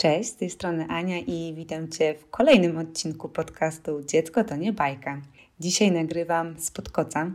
Cześć, z tej strony Ania i witam Cię w kolejnym odcinku podcastu Dziecko to nie bajka. Dzisiaj nagrywam z podkoca,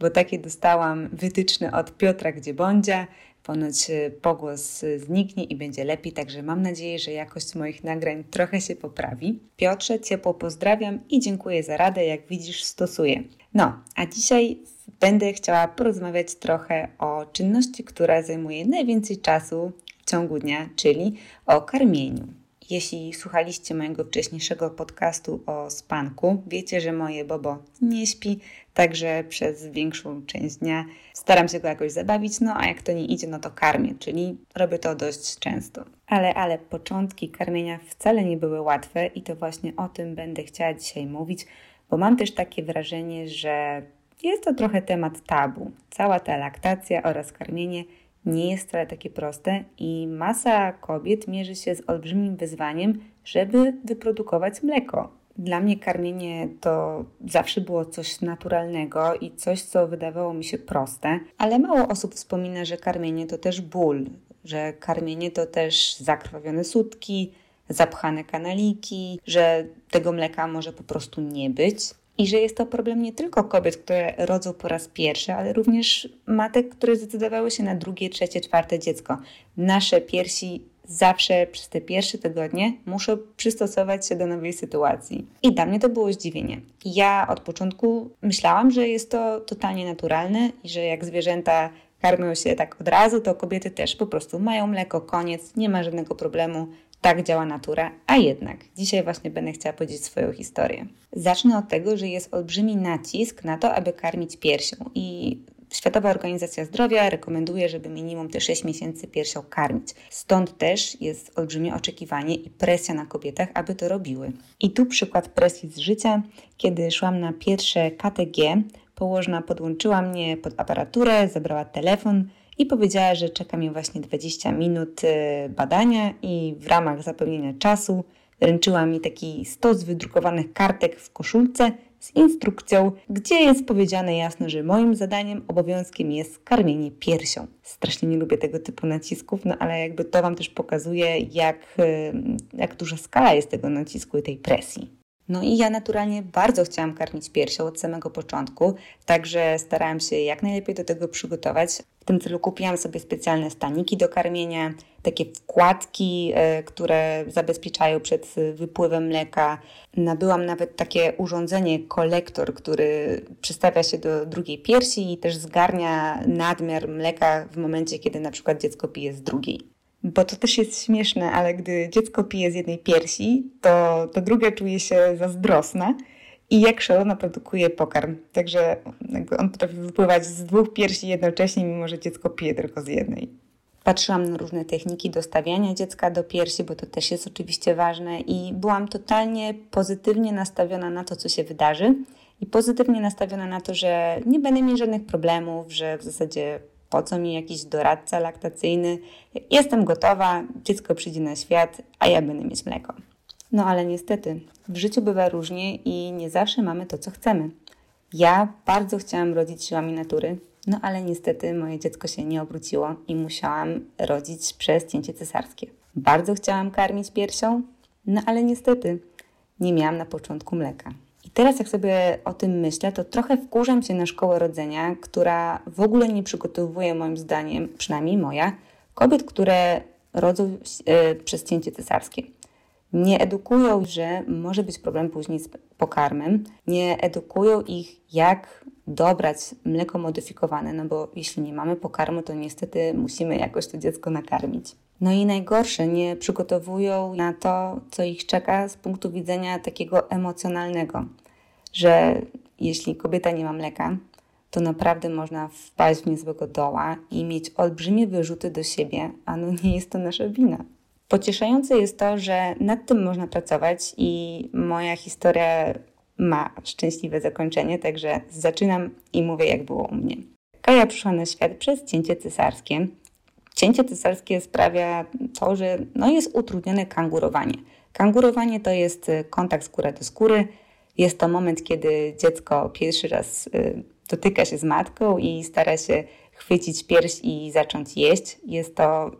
bo takie dostałam wytyczne od Piotra Gdziebądzia. Ponoć y, pogłos zniknie i będzie lepiej, także mam nadzieję, że jakość moich nagrań trochę się poprawi. Piotrze, ciepło pozdrawiam i dziękuję za radę, jak widzisz stosuję. No, a dzisiaj będę chciała porozmawiać trochę o czynności, która zajmuje najwięcej czasu w ciągu dnia, czyli o karmieniu. Jeśli słuchaliście mojego wcześniejszego podcastu o spanku, wiecie, że moje Bobo nie śpi, także przez większą część dnia staram się go jakoś zabawić, no a jak to nie idzie, no to karmię, czyli robię to dość często. Ale, ale początki karmienia wcale nie były łatwe i to właśnie o tym będę chciała dzisiaj mówić, bo mam też takie wrażenie, że jest to trochę temat tabu. Cała ta laktacja oraz karmienie nie jest wcale takie proste i masa kobiet mierzy się z olbrzymim wyzwaniem, żeby wyprodukować mleko. Dla mnie karmienie to zawsze było coś naturalnego i coś, co wydawało mi się proste, ale mało osób wspomina, że karmienie to też ból, że karmienie to też zakrwawione sutki, zapchane kanaliki, że tego mleka może po prostu nie być. I że jest to problem nie tylko kobiet, które rodzą po raz pierwszy, ale również matek, które zdecydowały się na drugie, trzecie, czwarte dziecko. Nasze piersi zawsze przez te pierwsze tygodnie muszą przystosować się do nowej sytuacji. I dla mnie to było zdziwienie. Ja od początku myślałam, że jest to totalnie naturalne i że jak zwierzęta karmią się tak od razu, to kobiety też po prostu mają mleko, koniec, nie ma żadnego problemu, tak działa natura, a jednak dzisiaj właśnie będę chciała powiedzieć swoją historię. Zacznę od tego, że jest olbrzymi nacisk na to, aby karmić piersią i Światowa Organizacja Zdrowia rekomenduje, żeby minimum te 6 miesięcy piersią karmić. Stąd też jest olbrzymie oczekiwanie i presja na kobietach, aby to robiły. I tu przykład presji z życia. Kiedy szłam na pierwsze KTG, położna podłączyła mnie pod aparaturę, zabrała telefon, i powiedziała, że czeka mnie właśnie 20 minut y, badania i w ramach zapewnienia czasu wręczyła mi taki stos wydrukowanych kartek w koszulce z instrukcją, gdzie jest powiedziane jasno, że moim zadaniem, obowiązkiem jest karmienie piersią. Strasznie nie lubię tego typu nacisków, no ale jakby to Wam też pokazuje, jak, y, jak duża skala jest tego nacisku i tej presji. No i ja naturalnie bardzo chciałam karmić piersią od samego początku, także starałam się jak najlepiej do tego przygotować. W tym celu kupiłam sobie specjalne staniki do karmienia, takie wkładki, e, które zabezpieczają przed wypływem mleka. Nabyłam nawet takie urządzenie, kolektor, który przystawia się do drugiej piersi i też zgarnia nadmiar mleka w momencie, kiedy na przykład dziecko pije z drugiej. Bo to też jest śmieszne, ale gdy dziecko pije z jednej piersi, to, to druga czuje się zazdrosna i jak szalona produkuje pokarm. Także on potrafi wypływać z dwóch piersi jednocześnie, mimo że dziecko pije tylko z jednej. Patrzyłam na różne techniki dostawiania dziecka do piersi, bo to też jest oczywiście ważne, i byłam totalnie pozytywnie nastawiona na to, co się wydarzy, i pozytywnie nastawiona na to, że nie będę mieć żadnych problemów, że w zasadzie po co mi jakiś doradca laktacyjny? Jestem gotowa, dziecko przyjdzie na świat, a ja będę mieć mleko. No ale niestety, w życiu bywa różnie i nie zawsze mamy to, co chcemy. Ja bardzo chciałam rodzić siłami natury, no ale niestety moje dziecko się nie obróciło i musiałam rodzić przez cięcie cesarskie. Bardzo chciałam karmić piersią, no ale niestety nie miałam na początku mleka. I teraz, jak sobie o tym myślę, to trochę wkurzam się na szkołę rodzenia, która w ogóle nie przygotowuje, moim zdaniem, przynajmniej moja, kobiet, które rodzą e, przez cięcie cesarskie. Nie edukują, że może być problem później z pokarmem, nie edukują ich, jak dobrać mleko modyfikowane, no bo jeśli nie mamy pokarmu, to niestety musimy jakoś to dziecko nakarmić. No i najgorsze, nie przygotowują na to, co ich czeka z punktu widzenia takiego emocjonalnego, że jeśli kobieta nie ma mleka, to naprawdę można wpaść w niezłego doła i mieć olbrzymie wyrzuty do siebie, a no nie jest to nasza wina. Pocieszające jest to, że nad tym można pracować i moja historia ma szczęśliwe zakończenie, także zaczynam i mówię, jak było u mnie. Kaja przyszła na świat przez cięcie cesarskie. Cięcie cesarskie sprawia to, że no jest utrudnione kangurowanie. Kangurowanie to jest y, kontakt skóra do skóry. Jest to moment, kiedy dziecko pierwszy raz y, dotyka się z matką i stara się chwycić pierś i zacząć jeść. Jest to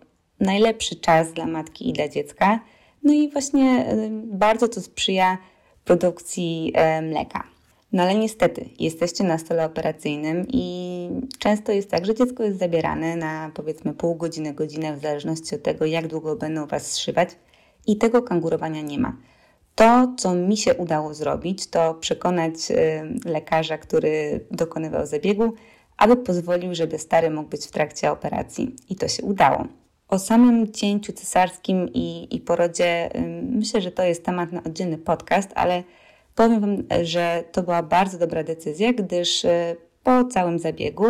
najlepszy czas dla matki i dla dziecka, No i właśnie bardzo to sprzyja produkcji mleka. No ale niestety, jesteście na stole operacyjnym i często jest tak, że dziecko jest zabierane na powiedzmy pół godziny, godzinę, w zależności od tego, jak długo będą Was zszywać i tego kangurowania nie ma. To, co mi się udało zrobić, to przekonać lekarza, który dokonywał zabiegu, aby pozwolił, żeby stary mógł być w trakcie operacji. I to się udało. O samym cięciu cesarskim i, i porodzie myślę, że to jest temat na oddzielny podcast, ale powiem Wam, że to była bardzo dobra decyzja, gdyż e, po całym zabiegu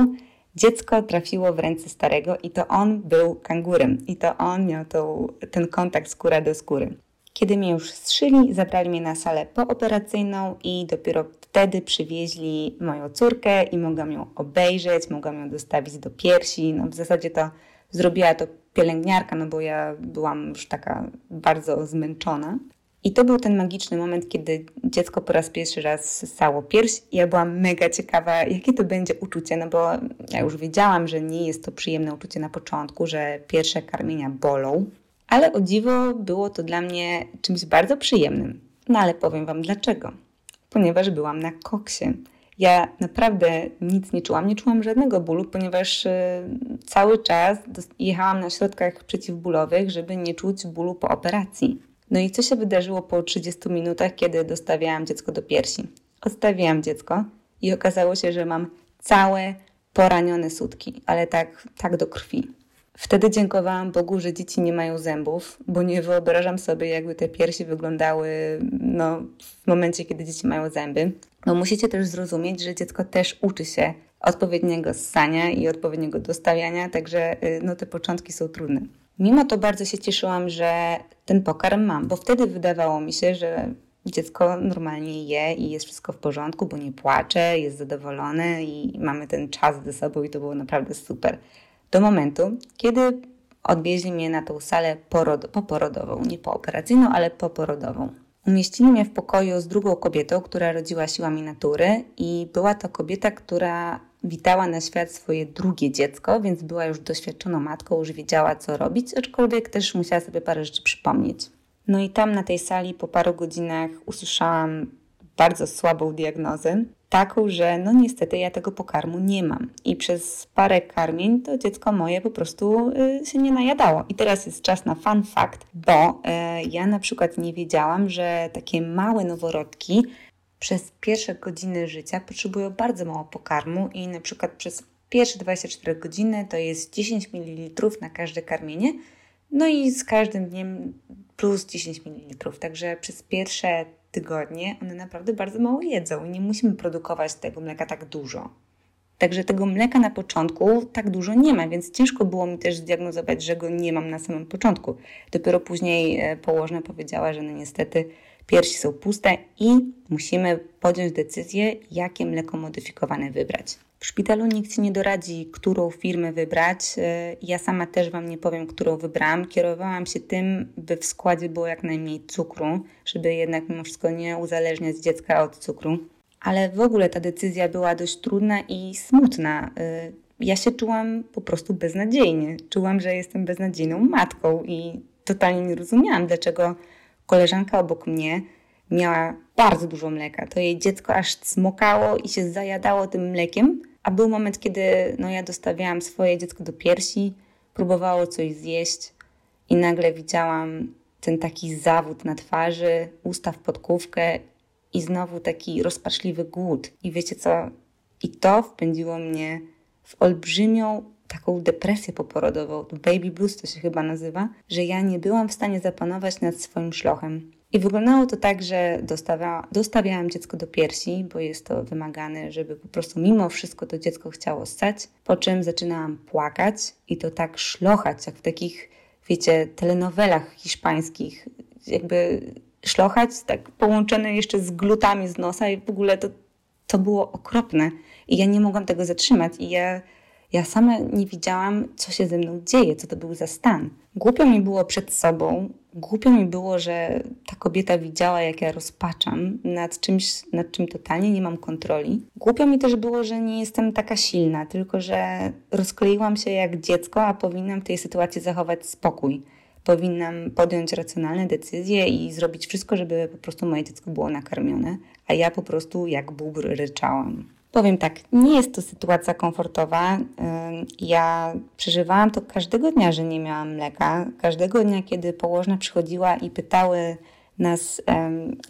dziecko trafiło w ręce starego i to on był kangurem i to on miał tą, ten kontakt skóra do skóry. Kiedy mnie już zszyli, zabrali mnie na salę pooperacyjną i dopiero wtedy przywieźli moją córkę i mogłam ją obejrzeć, mogłam ją dostawić do piersi. No w zasadzie to zrobiła to pielęgniarka, no bo ja byłam już taka bardzo zmęczona. I to był ten magiczny moment, kiedy dziecko po raz pierwszy raz ssało pierś. Ja byłam mega ciekawa, jakie to będzie uczucie, no bo ja już wiedziałam, że nie jest to przyjemne uczucie na początku, że pierwsze karmienia bolą, ale o dziwo było to dla mnie czymś bardzo przyjemnym. No ale powiem Wam dlaczego. Ponieważ byłam na koksie. Ja naprawdę nic nie czułam, nie czułam żadnego bólu, ponieważ y, cały czas jechałam na środkach przeciwbólowych, żeby nie czuć bólu po operacji. No i co się wydarzyło po 30 minutach, kiedy dostawiałam dziecko do piersi? Odstawiłam dziecko i okazało się, że mam całe poranione sutki, ale tak, tak do krwi. Wtedy dziękowałam Bogu, że dzieci nie mają zębów, bo nie wyobrażam sobie, jakby te piersi wyglądały no, w momencie, kiedy dzieci mają zęby. No, musicie też zrozumieć, że dziecko też uczy się odpowiedniego ssania i odpowiedniego dostawiania, także y, no, te początki są trudne. Mimo to bardzo się cieszyłam, że ten pokarm mam, bo wtedy wydawało mi się, że dziecko normalnie je i jest wszystko w porządku, bo nie płacze, jest zadowolone i mamy ten czas ze sobą i to było naprawdę super. Do momentu, kiedy odwieźli mnie na tą salę porod poporodową, nie pooperacyjną, ale poporodową. Umieścili mnie w pokoju z drugą kobietą, która rodziła siłami natury i była to kobieta, która witała na świat swoje drugie dziecko, więc była już doświadczoną matką, już wiedziała co robić, aczkolwiek też musiała sobie parę rzeczy przypomnieć. No i tam na tej sali po paru godzinach usłyszałam bardzo słabą diagnozę, taką, że no niestety ja tego pokarmu nie mam. I przez parę karmień to dziecko moje po prostu y, się nie najadało. I teraz jest czas na fun fact, bo y, ja na przykład nie wiedziałam, że takie małe noworodki przez pierwsze godziny życia potrzebują bardzo mało pokarmu i na przykład przez pierwsze 24 godziny to jest 10 ml na każde karmienie, no i z każdym dniem plus 10 ml. Także przez pierwsze tygodnie one naprawdę bardzo mało jedzą i nie musimy produkować tego mleka tak dużo. Także tego mleka na początku tak dużo nie ma, więc ciężko było mi też zdiagnozować, że go nie mam na samym początku. Dopiero później e, położna powiedziała, że no niestety piersi są puste i musimy podjąć decyzję, jakie mleko modyfikowane wybrać. W szpitalu nikt nie doradzi, którą firmę wybrać. E, ja sama też Wam nie powiem, którą wybrałam. Kierowałam się tym, by w składzie było jak najmniej cukru, żeby jednak mimo wszystko nie uzależniać dziecka od cukru. Ale w ogóle ta decyzja była dość trudna i smutna. E, ja się czułam po prostu beznadziejnie. Czułam, że jestem beznadziejną matką i totalnie nie rozumiałam, dlaczego koleżanka obok mnie miała bardzo dużo mleka. To jej dziecko aż smokało i się zajadało tym mlekiem, a był moment, kiedy no, ja dostawiałam swoje dziecko do piersi, próbowało coś zjeść i nagle widziałam ten taki zawód na twarzy, usta w podkówkę i znowu taki rozpaczliwy głód. I wiecie co? I to wpędziło mnie w olbrzymią taką depresję poporodową, baby blues to się chyba nazywa, że ja nie byłam w stanie zapanować nad swoim szlochem. I wyglądało to tak, że dostawia, dostawiałam dziecko do piersi, bo jest to wymagane, żeby po prostu mimo wszystko to dziecko chciało stać, po czym zaczynałam płakać i to tak szlochać, jak w takich, wiecie, telenowelach hiszpańskich, jakby szlochać, tak połączone jeszcze z glutami z nosa i w ogóle to, to było okropne. I ja nie mogłam tego zatrzymać i ja ja sama nie widziałam, co się ze mną dzieje, co to był za stan. Głupio mi było przed sobą, głupio mi było, że ta kobieta widziała, jak ja rozpaczam nad czymś, nad czym totalnie nie mam kontroli. Głupio mi też było, że nie jestem taka silna, tylko że rozkleiłam się jak dziecko, a powinnam w tej sytuacji zachować spokój. powinnam podjąć racjonalne decyzje i zrobić wszystko, żeby po prostu moje dziecko było nakarmione, a ja po prostu jak bóbr ryczałam. Powiem tak, nie jest to sytuacja komfortowa. Ja przeżywałam to każdego dnia, że nie miałam mleka. Każdego dnia, kiedy położna przychodziła i pytały nas,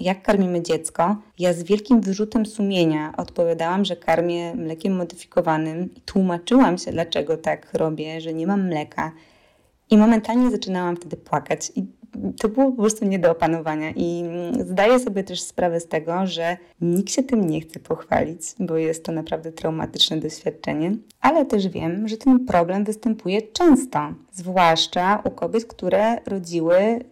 jak karmimy dziecko, ja z wielkim wyrzutem sumienia odpowiadałam, że karmię mlekiem modyfikowanym i tłumaczyłam się, dlaczego tak robię, że nie mam mleka. I momentalnie zaczynałam wtedy płakać. I to było po prostu nie do opanowania. I zdaję sobie też sprawę z tego, że nikt się tym nie chce pochwalić, bo jest to naprawdę traumatyczne doświadczenie. Ale też wiem, że ten problem występuje często, zwłaszcza u kobiet, które rodziły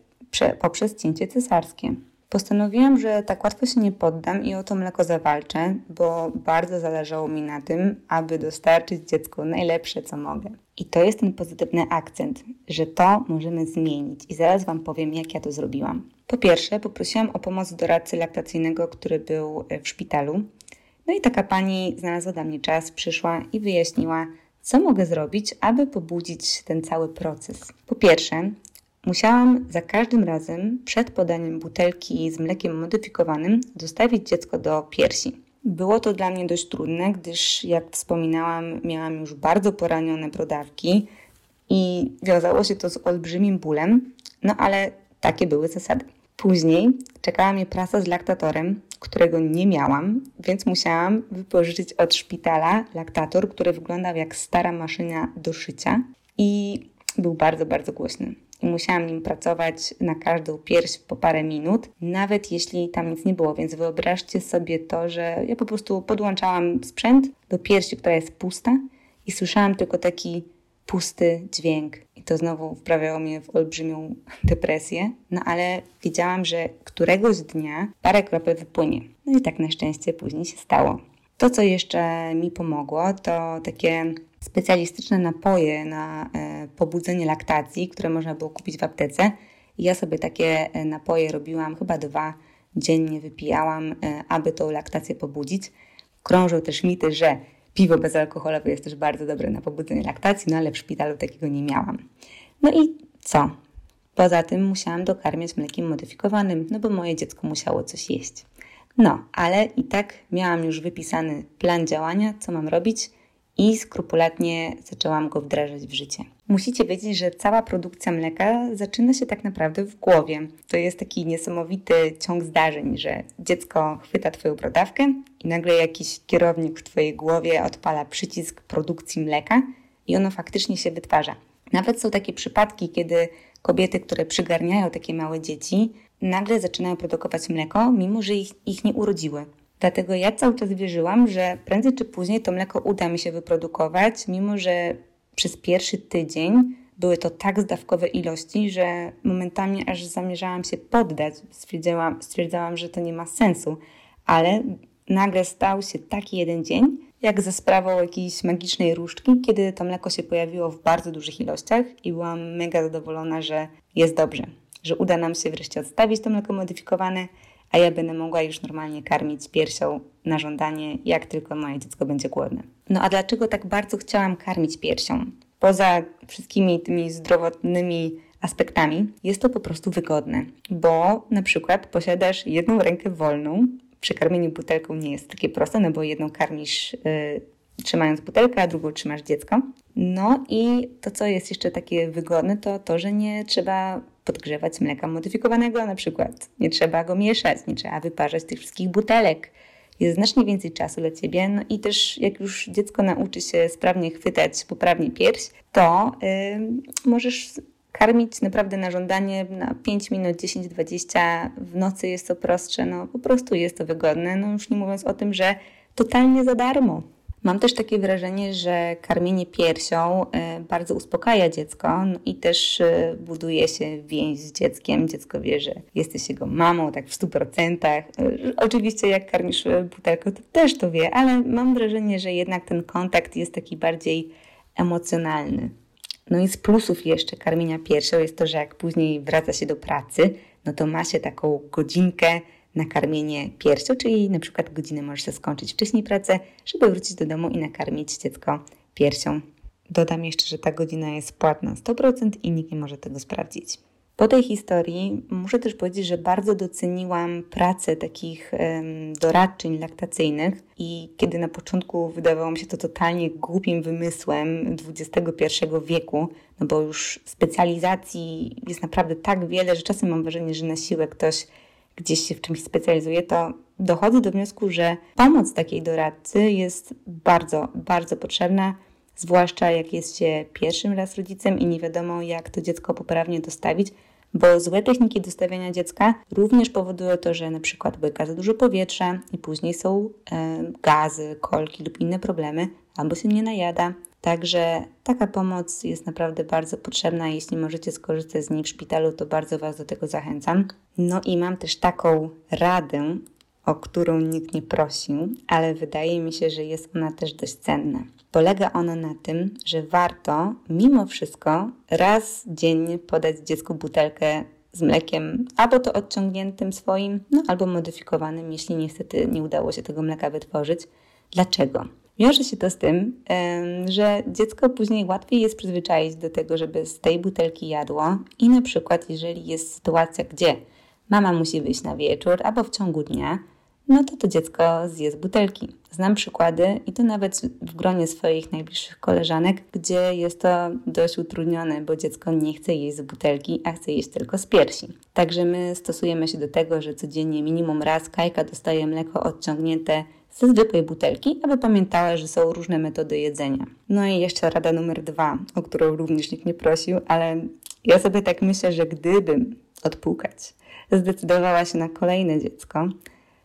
poprzez cięcie cesarskie. Postanowiłam, że tak łatwo się nie poddam i o to mleko zawalczę, bo bardzo zależało mi na tym, aby dostarczyć dziecku najlepsze, co mogę. I to jest ten pozytywny akcent, że to możemy zmienić. I zaraz Wam powiem, jak ja to zrobiłam. Po pierwsze, poprosiłam o pomoc doradcy laktacyjnego, który był w szpitalu. No i taka pani znalazła dla mnie czas, przyszła i wyjaśniła, co mogę zrobić, aby pobudzić ten cały proces. Po pierwsze, Musiałam za każdym razem przed podaniem butelki z mlekiem modyfikowanym dostawić dziecko do piersi. Było to dla mnie dość trudne, gdyż, jak wspominałam, miałam już bardzo poranione brodawki i wiązało się to z olbrzymim bólem, no ale takie były zasady. Później czekała mnie praca z laktatorem, którego nie miałam, więc musiałam wypożyczyć od szpitala laktator, który wyglądał jak stara maszyna do szycia i był bardzo, bardzo głośny i musiałam nim pracować na każdą pierś po parę minut, nawet jeśli tam nic nie było. Więc wyobraźcie sobie to, że ja po prostu podłączałam sprzęt do piersi, która jest pusta i słyszałam tylko taki pusty dźwięk. I to znowu wprawiało mnie w olbrzymią depresję. No ale wiedziałam, że któregoś dnia parę kropel wypłynie. No i tak na szczęście później się stało. To, co jeszcze mi pomogło, to takie specjalistyczne napoje na e, pobudzenie laktacji, które można było kupić w aptece. Ja sobie takie e, napoje robiłam, chyba dwa dziennie wypijałam, e, aby tą laktację pobudzić. Krążą też mity, że piwo bezalkoholowe jest też bardzo dobre na pobudzenie laktacji, no ale w szpitalu takiego nie miałam. No i co? Poza tym musiałam dokarmiać mlekiem modyfikowanym, no bo moje dziecko musiało coś jeść. No, ale i tak miałam już wypisany plan działania, co mam robić, i skrupulatnie zaczęłam go wdrażać w życie. Musicie wiedzieć, że cała produkcja mleka zaczyna się tak naprawdę w głowie. To jest taki niesamowity ciąg zdarzeń, że dziecko chwyta Twoją brodawkę i nagle jakiś kierownik w Twojej głowie odpala przycisk produkcji mleka i ono faktycznie się wytwarza. Nawet są takie przypadki, kiedy kobiety, które przygarniają takie małe dzieci, nagle zaczynają produkować mleko, mimo że ich, ich nie urodziły. Dlatego ja cały czas wierzyłam, że prędzej czy później to mleko uda mi się wyprodukować, mimo że przez pierwszy tydzień były to tak zdawkowe ilości, że momentami aż zamierzałam się poddać. Stwierdzałam, stwierdzałam, że to nie ma sensu, ale nagle stał się taki jeden dzień, jak za sprawą jakiejś magicznej różdżki, kiedy to mleko się pojawiło w bardzo dużych ilościach i byłam mega zadowolona, że jest dobrze, że uda nam się wreszcie odstawić to mleko modyfikowane a ja będę mogła już normalnie karmić piersią na żądanie, jak tylko moje dziecko będzie głodne. No a dlaczego tak bardzo chciałam karmić piersią? Poza wszystkimi tymi zdrowotnymi aspektami, jest to po prostu wygodne, bo na przykład posiadasz jedną rękę wolną. Przy karmieniu butelką nie jest takie proste, no bo jedną karmisz yy, trzymając butelkę, a drugą trzymasz dziecko. No i to, co jest jeszcze takie wygodne, to to, że nie trzeba podgrzewać mleka modyfikowanego na przykład. Nie trzeba go mieszać, nie trzeba wyparzać tych wszystkich butelek. Jest znacznie więcej czasu dla Ciebie. No i też jak już dziecko nauczy się sprawnie chwytać poprawnie pierś, to yy, możesz karmić naprawdę na żądanie na 5 minut, 10, 20. W nocy jest to prostsze, no po prostu jest to wygodne. No już nie mówiąc o tym, że totalnie za darmo. Mam też takie wrażenie, że karmienie piersią e, bardzo uspokaja dziecko no i też e, buduje się więź z dzieckiem. Dziecko wie, że jesteś jego mamą, tak w 100%. E, oczywiście jak karmisz butelkę, to też to wie, ale mam wrażenie, że jednak ten kontakt jest taki bardziej emocjonalny. No i z plusów jeszcze karmienia piersią jest to, że jak później wraca się do pracy, no to ma się taką godzinkę nakarmienie piersią, czyli na przykład godzinę możesz sobie skończyć wcześniej pracę, żeby wrócić do domu i nakarmić dziecko piersią. Dodam jeszcze, że ta godzina jest płatna 100% i nikt nie może tego sprawdzić. Po tej historii muszę też powiedzieć, że bardzo doceniłam pracę takich um, doradczyń laktacyjnych i kiedy na początku wydawało mi się to totalnie głupim wymysłem XXI wieku, no bo już specjalizacji jest naprawdę tak wiele, że czasem mam wrażenie, że na siłę ktoś gdzieś się w czymś specjalizuje, to dochodzę do wniosku, że pomoc takiej doradcy jest bardzo, bardzo potrzebna, zwłaszcza jak jest się pierwszym raz rodzicem i nie wiadomo, jak to dziecko poprawnie dostawić, bo złe techniki dostawiania dziecka również powodują to, że na przykład łyka za dużo powietrza i później są e, gazy, kolki lub inne problemy, albo się nie najada. Także taka pomoc jest naprawdę bardzo potrzebna. Jeśli możecie skorzystać z niej w szpitalu, to bardzo Was do tego zachęcam. No i mam też taką radę, o którą nikt nie prosił, ale wydaje mi się, że jest ona też dość cenna. Polega ona na tym, że warto mimo wszystko raz dziennie podać dziecku butelkę z mlekiem, albo to odciągniętym swoim, no albo modyfikowanym, jeśli niestety nie udało się tego mleka wytworzyć. Dlaczego? Wiąże się to z tym, że dziecko później łatwiej jest przyzwyczaić do tego, żeby z tej butelki jadło i na przykład jeżeli jest sytuacja, gdzie mama musi wyjść na wieczór albo w ciągu dnia, no to to dziecko zje z butelki. Znam przykłady i to nawet w gronie swoich najbliższych koleżanek, gdzie jest to dość utrudnione, bo dziecko nie chce jeść z butelki, a chce jeść tylko z piersi. Także my stosujemy się do tego, że codziennie minimum raz Kajka dostaje mleko odciągnięte ze zwykłej butelki, aby pamiętała, że są różne metody jedzenia. No i jeszcze rada numer dwa, o którą również nikt nie prosił, ale ja sobie tak myślę, że gdybym odpukać zdecydowała się na kolejne dziecko,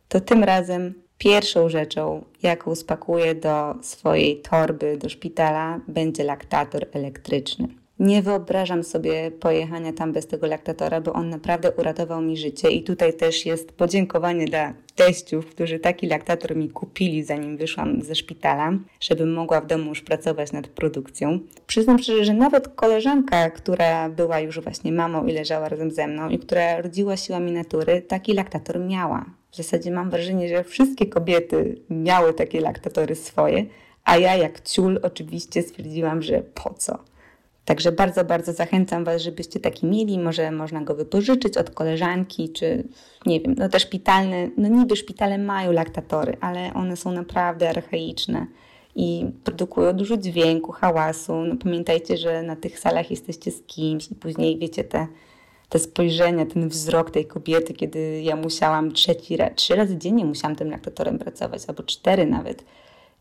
to tym razem pierwszą rzeczą, jaką spakuję do swojej torby do szpitala, będzie laktator elektryczny. Nie wyobrażam sobie pojechania tam bez tego laktatora, bo on naprawdę uratował mi życie. I tutaj też jest podziękowanie dla teściów, którzy taki laktator mi kupili, zanim wyszłam ze szpitala, żebym mogła w domu już pracować nad produkcją. Przyznam szczerze, że nawet koleżanka, która była już właśnie mamą i leżała razem ze mną i która rodziła siłami natury, taki laktator miała. W zasadzie mam wrażenie, że wszystkie kobiety miały takie laktatory swoje, a ja jak ciul oczywiście stwierdziłam, że po co? Także bardzo, bardzo zachęcam Was, żebyście taki mieli. Może można go wypożyczyć od koleżanki, czy nie wiem, no te szpitalne, no niby szpitale mają laktatory, ale one są naprawdę archaiczne i produkują dużo dźwięku, hałasu. No pamiętajcie, że na tych salach jesteście z kimś i później wiecie te, te spojrzenia, ten wzrok tej kobiety, kiedy ja musiałam trzeci, trzy razy dziennie musiałam tym laktatorem pracować, albo cztery nawet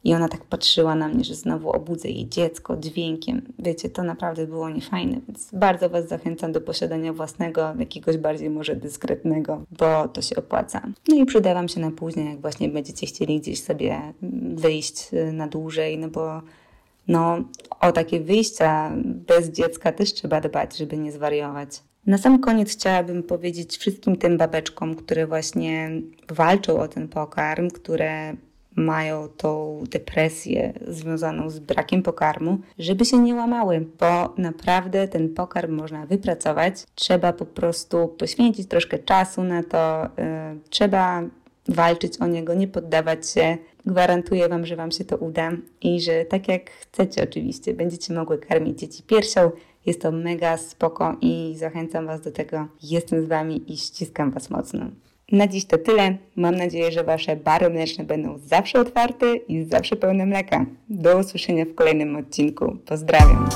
i ona tak patrzyła na mnie, że znowu obudzę jej dziecko dźwiękiem. Wiecie, to naprawdę było niefajne, więc bardzo Was zachęcam do posiadania własnego, jakiegoś bardziej może dyskretnego, bo to się opłaca. No i przyda Wam się na później, jak właśnie będziecie chcieli gdzieś sobie wyjść y, na dłużej, no bo no, o takie wyjścia bez dziecka też trzeba dbać, żeby nie zwariować. Na sam koniec chciałabym powiedzieć wszystkim tym babeczkom, które właśnie walczą o ten pokarm, które mają tą depresję związaną z brakiem pokarmu, żeby się nie łamały, bo naprawdę ten pokarm można wypracować. Trzeba po prostu poświęcić troszkę czasu na to, yy, trzeba walczyć o niego, nie poddawać się. Gwarantuję Wam, że Wam się to uda i że tak jak chcecie oczywiście, będziecie mogły karmić dzieci piersią. Jest to mega spoko i zachęcam Was do tego. Jestem z Wami i ściskam Was mocno. Na dziś to tyle. Mam nadzieję, że Wasze bary mleczne będą zawsze otwarte i zawsze pełne mleka. Do usłyszenia w kolejnym odcinku. Pozdrawiam.